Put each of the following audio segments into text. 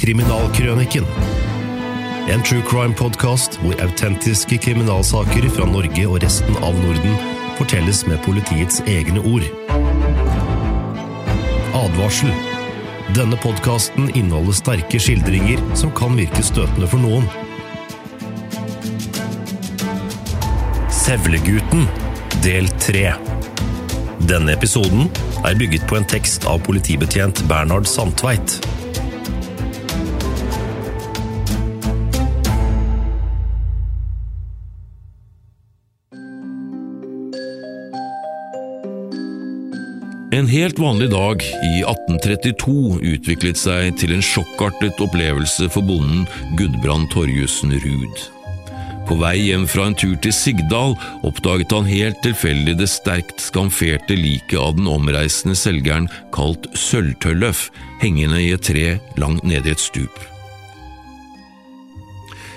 Kriminalkrøniken. En true crime-podkast hvor autentiske kriminalsaker fra Norge og resten av Norden fortelles med politiets egne ord. Advarsel. Denne podkasten inneholder sterke skildringer som kan virke støtende for noen. Sevlegutten, del tre. Denne episoden er bygget på en tekst av politibetjent Bernhard Sandtveit. En helt vanlig dag i 1832 utviklet seg til en sjokkartet opplevelse for bonden Gudbrand Torjussen Ruud. På vei hjem fra en tur til Sigdal oppdaget han helt tilfeldig det sterkt skamferte liket av den omreisende selgeren kalt Sølvtølløf hengende i et tre langt nede i et stup.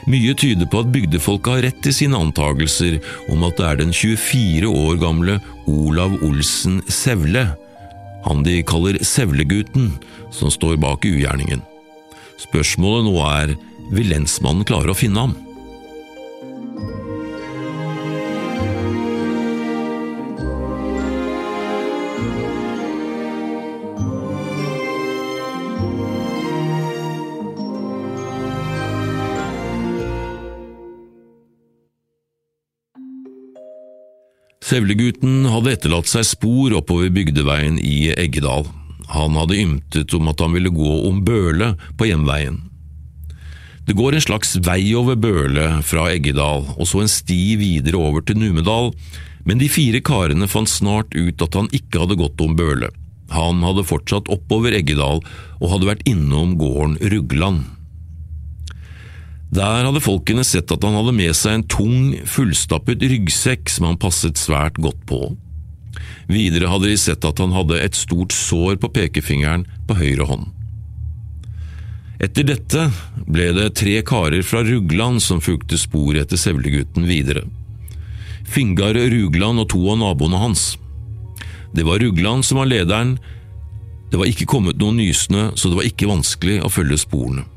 Mye tyder på at bygdefolket har rett i sine antagelser om at det er den 24 år gamle Olav Olsen Sevle, han de kaller Sevlegutten, som står bak ugjerningen. Spørsmålet nå er vil lensmannen klare å finne ham? Sevlegutten hadde etterlatt seg spor oppover bygdeveien i Eggedal. Han hadde ymtet om at han ville gå om Bøle på hjemveien. Det går en slags vei over Bøle fra Eggedal, og så en sti videre over til Numedal, men de fire karene fant snart ut at han ikke hadde gått om Bøle. Han hadde fortsatt oppover Eggedal og hadde vært innom gården Rugland. Der hadde folkene sett at han hadde med seg en tung, fullstappet ryggsekk som han passet svært godt på. Videre hadde de sett at han hadde et stort sår på pekefingeren på høyre hånd. Etter dette ble det tre karer fra Rugland som fulgte sporet etter Sevlegutten videre. Fingar Rugland og to av naboene hans. Det var Rugland som var lederen. Det var ikke kommet noen nysnø, så det var ikke vanskelig å følge sporene.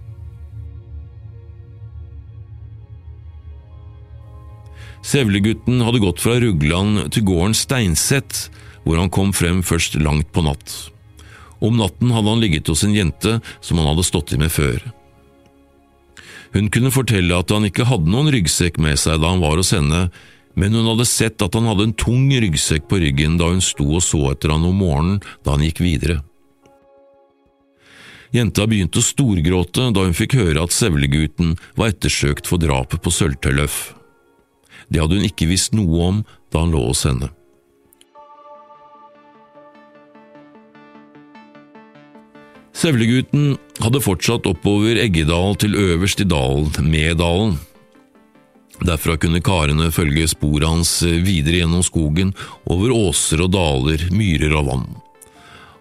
Sevlegutten hadde gått fra Rugland til gården Steinset, hvor han kom frem først langt på natt. Om natten hadde han ligget hos en jente som han hadde stått i med før. Hun kunne fortelle at han ikke hadde noen ryggsekk med seg da han var hos henne, men hun hadde sett at han hadde en tung ryggsekk på ryggen da hun sto og så etter han om morgenen da han gikk videre. Jenta begynte å storgråte da hun fikk høre at Sevlegutten var ettersøkt for drapet på Sølvtølløf. Det hadde hun ikke visst noe om da han lå hos henne. Sevlegutten hadde fortsatt oppover Eggedal til øverst i dalen, Medalen. Derfra kunne karene følge sporet hans videre gjennom skogen, over åser og daler, myrer og vann.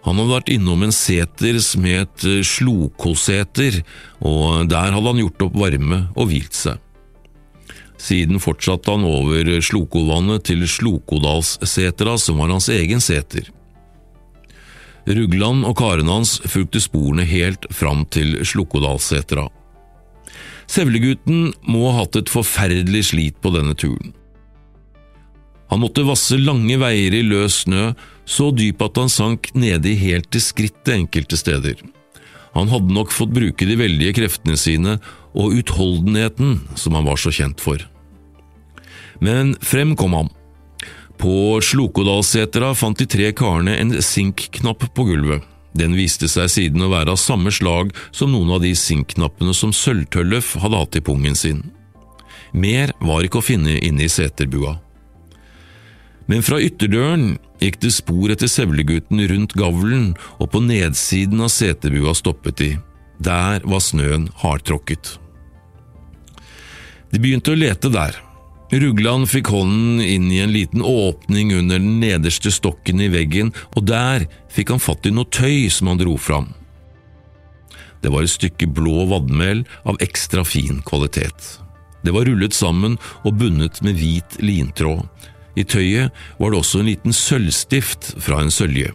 Han hadde vært innom en seter som het Slokoseter, og der hadde han gjort opp varme og hvilt seg. Siden fortsatte han over Slokovannet til Slokodalssetra, som var hans egen seter. Rugland og karene hans fulgte sporene helt fram til Slokodalssetra. Sevlegutten må ha hatt et forferdelig slit på denne turen. Han måtte vasse lange veier i løs snø, så dyp at han sank nedi helt til skrittet enkelte steder. Han hadde nok fått bruke de veldige kreftene sine og utholdenheten som han var så kjent for. Men frem kom han. På Slokodalsetera fant de tre karene en sinkknapp på gulvet. Den viste seg siden å være av samme slag som noen av de sinkknappene som Sølvtøllef hadde hatt i pungen sin. Mer var ikke å finne inne i seterbua. Men fra ytterdøren gikk det spor etter Sevlegutten rundt gavlen, og på nedsiden av setebua stoppet de. Der var snøen hardtråkket. De begynte å lete der. Rugland fikk hånden inn i en liten åpning under den nederste stokken i veggen, og der fikk han fatt i noe tøy som han dro fram. Det var et stykke blå vadmel av ekstra fin kvalitet. Det var rullet sammen og bundet med hvit lintråd. I tøyet var det også en liten sølvstift fra en sølje.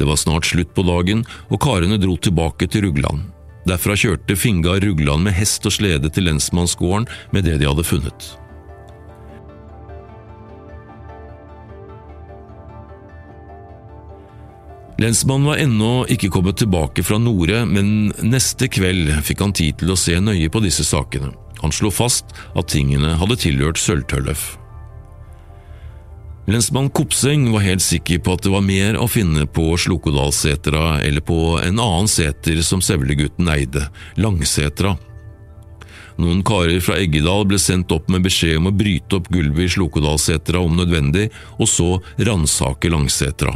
Det var snart slutt på dagen, og karene dro tilbake til Rugland. Derfra kjørte Finga Rugland med hest og slede til lensmannsgården med det de hadde funnet. Lensmannen var ennå ikke kommet tilbake fra Nore, men neste kveld fikk han tid til å se nøye på disse sakene. Han slo fast at tingene hadde tilhørt Sølvtøllef. Lensmann Kopseng var helt sikker på at det var mer å finne på Slokodalsetra eller på en annen seter som Sevlegutten eide, Langsetra. Noen karer fra Eggedal ble sendt opp med beskjed om å bryte opp gulvet i Slokodalsetra om nødvendig, og så ransake Langsetra.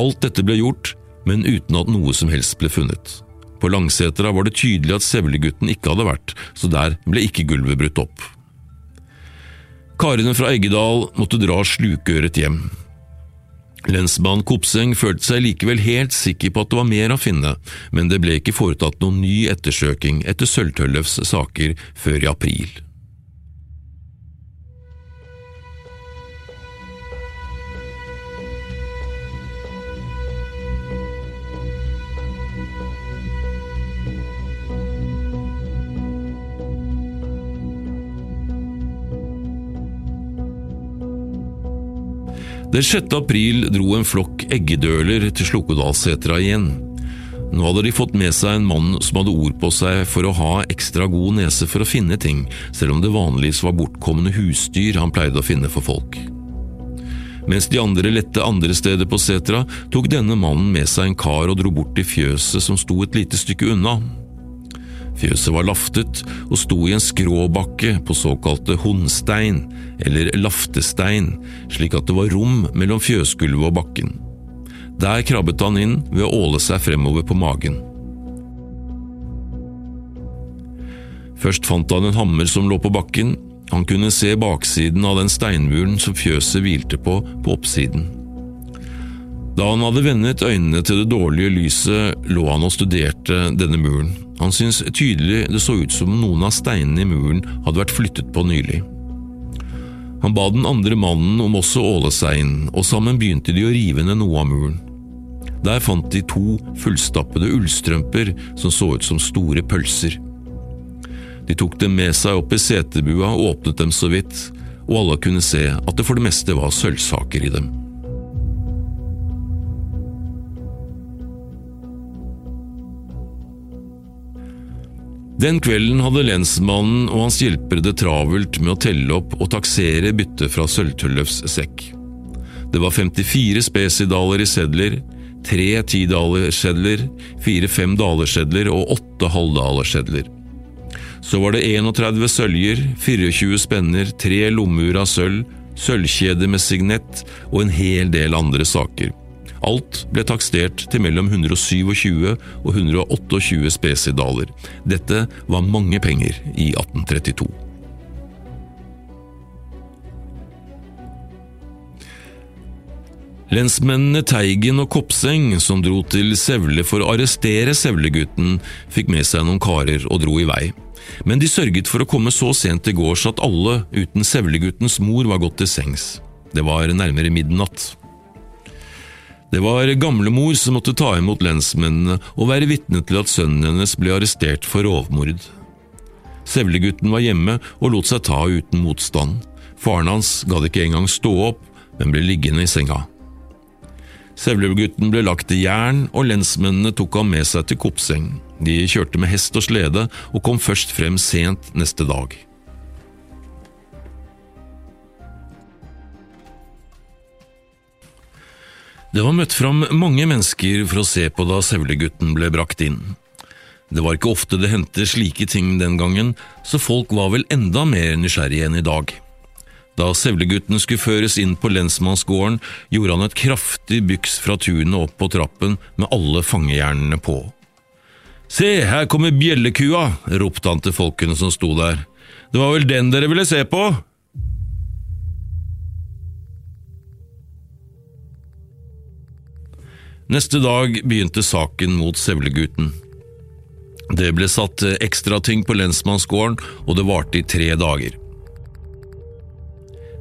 Alt dette ble gjort, men uten at noe som helst ble funnet. På Langsetra var det tydelig at Sevlegutten ikke hadde vært, så der ble ikke gulvet brutt opp. Karene fra Eggedal måtte dra slukøret hjem. Lensmann Kopseng følte seg likevel helt sikker på at det var mer å finne, men det ble ikke foretatt noen ny ettersøking etter Sølvtøllefs saker før i april. Den 6. april dro en flokk eggedøler til Slokkedalsetra igjen. Nå hadde de fått med seg en mann som hadde ord på seg for å ha ekstra god nese for å finne ting, selv om det vanligvis var bortkomne husdyr han pleide å finne for folk. Mens de andre lette andre steder på setra, tok denne mannen med seg en kar og dro bort til fjøset som sto et lite stykke unna. Fjøset var laftet og sto i en skråbakke på såkalte hundstein, eller laftestein, slik at det var rom mellom fjøsgulvet og bakken. Der krabbet han inn ved å åle seg fremover på magen. Først fant han en hammer som lå på bakken, han kunne se baksiden av den steinmuren som fjøset hvilte på, på oppsiden. Da han hadde vendet øynene til det dårlige lyset, lå han og studerte denne muren. Han syntes tydelig det så ut som noen av steinene i muren hadde vært flyttet på nylig. Han ba den andre mannen om også å åle seg inn, og sammen begynte de å rive ned noe av muren. Der fant de to fullstappede ullstrømper som så ut som store pølser. De tok dem med seg opp i setebua og åpnet dem så vidt, og alle kunne se at det for det meste var sølvsaker i dem. Den kvelden hadde lensmannen og hans hjelpere det travelt med å telle opp og taksere byttet fra Sølvtøllefs sekk. Det var 54 spesidaler i sedler, tre tidalersedler, fire femdalersedler og åtte halvdalersedler. Så var det 31 søljer, 24 spenner, tre lommeur av sølv, sølvkjede med signett og en hel del andre saker. Alt ble takstert til mellom 127 og 128 spesidaler. Dette var mange penger i 1832. Lensmennene Teigen og Kopseng, som dro til Sevle for å arrestere Sevlegutten, fikk med seg noen karer og dro i vei. Men de sørget for å komme så sent til gårds at alle, uten Sevleguttens mor, var gått til sengs. Det var nærmere midnatt. Det var gamlemor som måtte ta imot lensmennene og være vitne til at sønnen hennes ble arrestert for rovmord. Sevlegutten var hjemme og lot seg ta uten motstand. Faren hans gadd ikke engang stå opp, men ble liggende i senga. Sevlegutten ble lagt i jern, og lensmennene tok ham med seg til Kopseng. De kjørte med hest og slede, og kom først frem sent neste dag. Det var møtt fram mange mennesker for å se på da Sevlegutten ble brakt inn. Det var ikke ofte det hendte slike ting den gangen, så folk var vel enda mer nysgjerrige enn i dag. Da Sevlegutten skulle føres inn på lensmannsgården, gjorde han et kraftig byks fra tunet opp på trappen med alle fangejernene på. Se, her kommer bjellekua, ropte han til folkene som sto der. Det var vel den dere ville se på? Neste dag begynte saken mot Sevlegutten. Det ble satt ekstrating på lensmannsgården, og det varte i tre dager.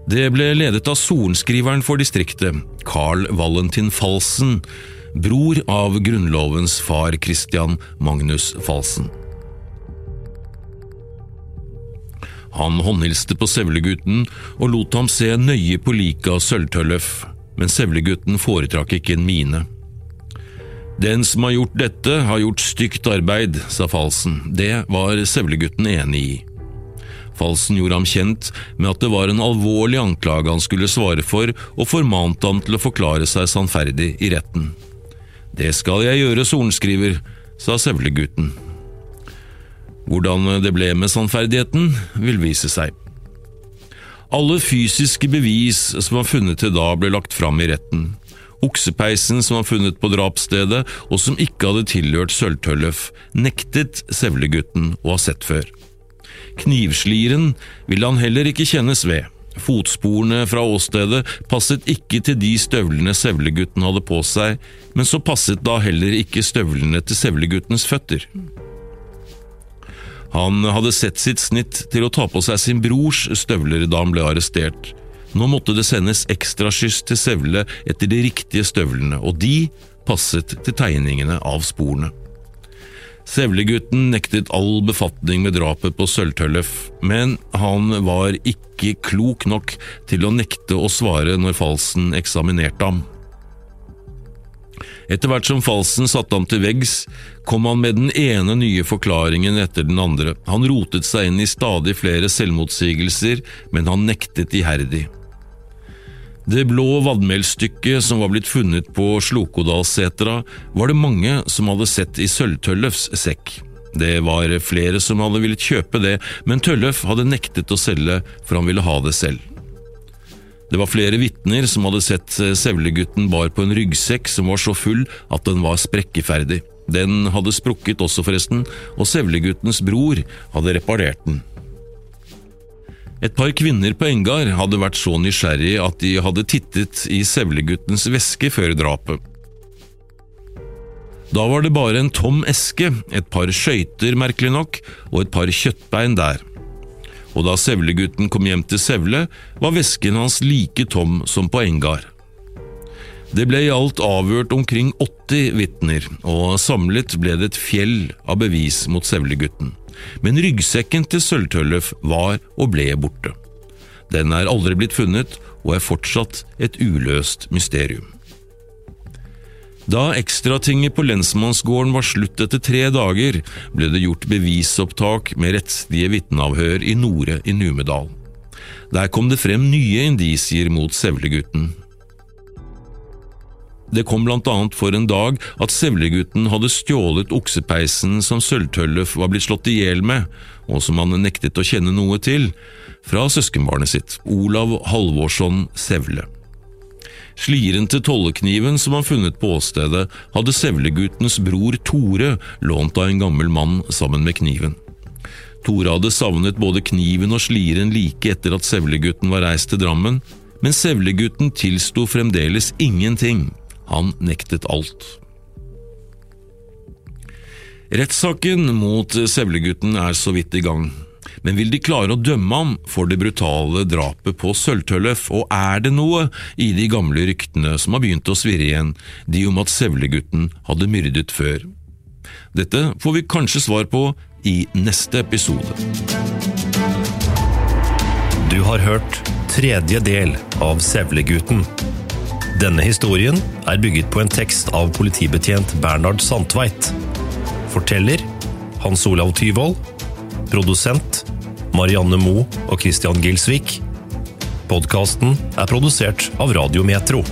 Det ble ledet av sorenskriveren for distriktet, Carl Valentin Falsen, bror av Grunnlovens far Christian Magnus Falsen. Han håndhilste på Sevlegutten og lot ham se nøye på liket av Sølvtøllef, men Sevlegutten foretrakk ikke en mine. Den som har gjort dette, har gjort stygt arbeid, sa Falsen. Det var Sevlegutten enig i. Falsen gjorde ham kjent med at det var en alvorlig anklage han skulle svare for, og formante ham til å forklare seg sannferdig i retten. Det skal jeg gjøre, sorenskriver, sa Sevlegutten. Hvordan det ble med sannferdigheten, vil vise seg. Alle fysiske bevis som var funnet til da, ble lagt fram i retten. Oksepeisen som var funnet på drapsstedet, og som ikke hadde tilhørt Sølvtølløf, nektet Sevlegutten å ha sett før. Knivsliren ville han heller ikke kjennes ved. Fotsporene fra åstedet passet ikke til de støvlene Sevlegutten hadde på seg, men så passet da heller ikke støvlene til Sevleguttens føtter. Han hadde sett sitt snitt til å ta på seg sin brors støvler da han ble arrestert, nå måtte det sendes ekstraskyss til Sevle etter de riktige støvlene, og de passet til tegningene av sporene. Sevlegutten nektet all befatning med drapet på Sølvtøllef, men han var ikke klok nok til å nekte å svare når Falsen eksaminerte ham. Etter hvert som Falsen satte ham til veggs, kom han med den ene nye forklaringen etter den andre. Han rotet seg inn i stadig flere selvmotsigelser, men han nektet iherdig. Det blå vadmelstykket som var blitt funnet på Slokodalssetra, var det mange som hadde sett i Sølvtøllefs sekk. Det var flere som hadde villet kjøpe det, men Tøllef hadde nektet å selge, for han ville ha det selv. Det var flere vitner som hadde sett Sevlegutten bar på en ryggsekk som var så full at den var sprekkeferdig. Den hadde sprukket også, forresten, og Sevleguttens bror hadde reparert den. Et par kvinner på Engar hadde vært så nysgjerrig at de hadde tittet i Sevleguttens veske før drapet. Da var det bare en tom eske, et par skøyter merkelig nok, og et par kjøttbein der. Og da Sevlegutten kom hjem til Sevle, var vesken hans like tom som på Engar. Det ble i alt avhørt omkring 80 vitner, og samlet ble det et fjell av bevis mot Sevlegutten men ryggsekken til Sølvtøllef var og ble borte. Den er aldri blitt funnet, og er fortsatt et uløst mysterium. Da ekstratinget på lensmannsgården var slutt etter tre dager, ble det gjort bevisopptak med rettslige vitneavhør i Nore i Numedal. Der kom det frem nye indisier mot Sevlegutten, det kom blant annet for en dag at Sevlegutten hadde stjålet oksepeisen som Sølvtøllef var blitt slått i hjel med, og som han nektet å kjenne noe til, fra søskenbarnet sitt, Olav Halvorsson Sevle. Sliren til tollekniven som han funnet på åstedet, hadde Sevleguttens bror Tore lånt av en gammel mann sammen med kniven. Tore hadde savnet både kniven og sliren like etter at Sevlegutten var reist til Drammen, men Sevlegutten tilsto fremdeles ingenting. Han nektet alt. Rettssaken mot Sevlegutten er så vidt i gang, men vil de klare å dømme ham for det brutale drapet på Sølvtøllef, og er det noe i de gamle ryktene som har begynt å svirre igjen, de om at Sevlegutten hadde myrdet før? Dette får vi kanskje svar på i neste episode. Du har hørt tredje del av Sevlegutten. Denne historien er bygget på en tekst av politibetjent Bernhard Sandtveit. Forteller Hans Olav Tyvold. Produsent Marianne Moe og Christian Gilsvik. Podkasten er produsert av Radio Metro.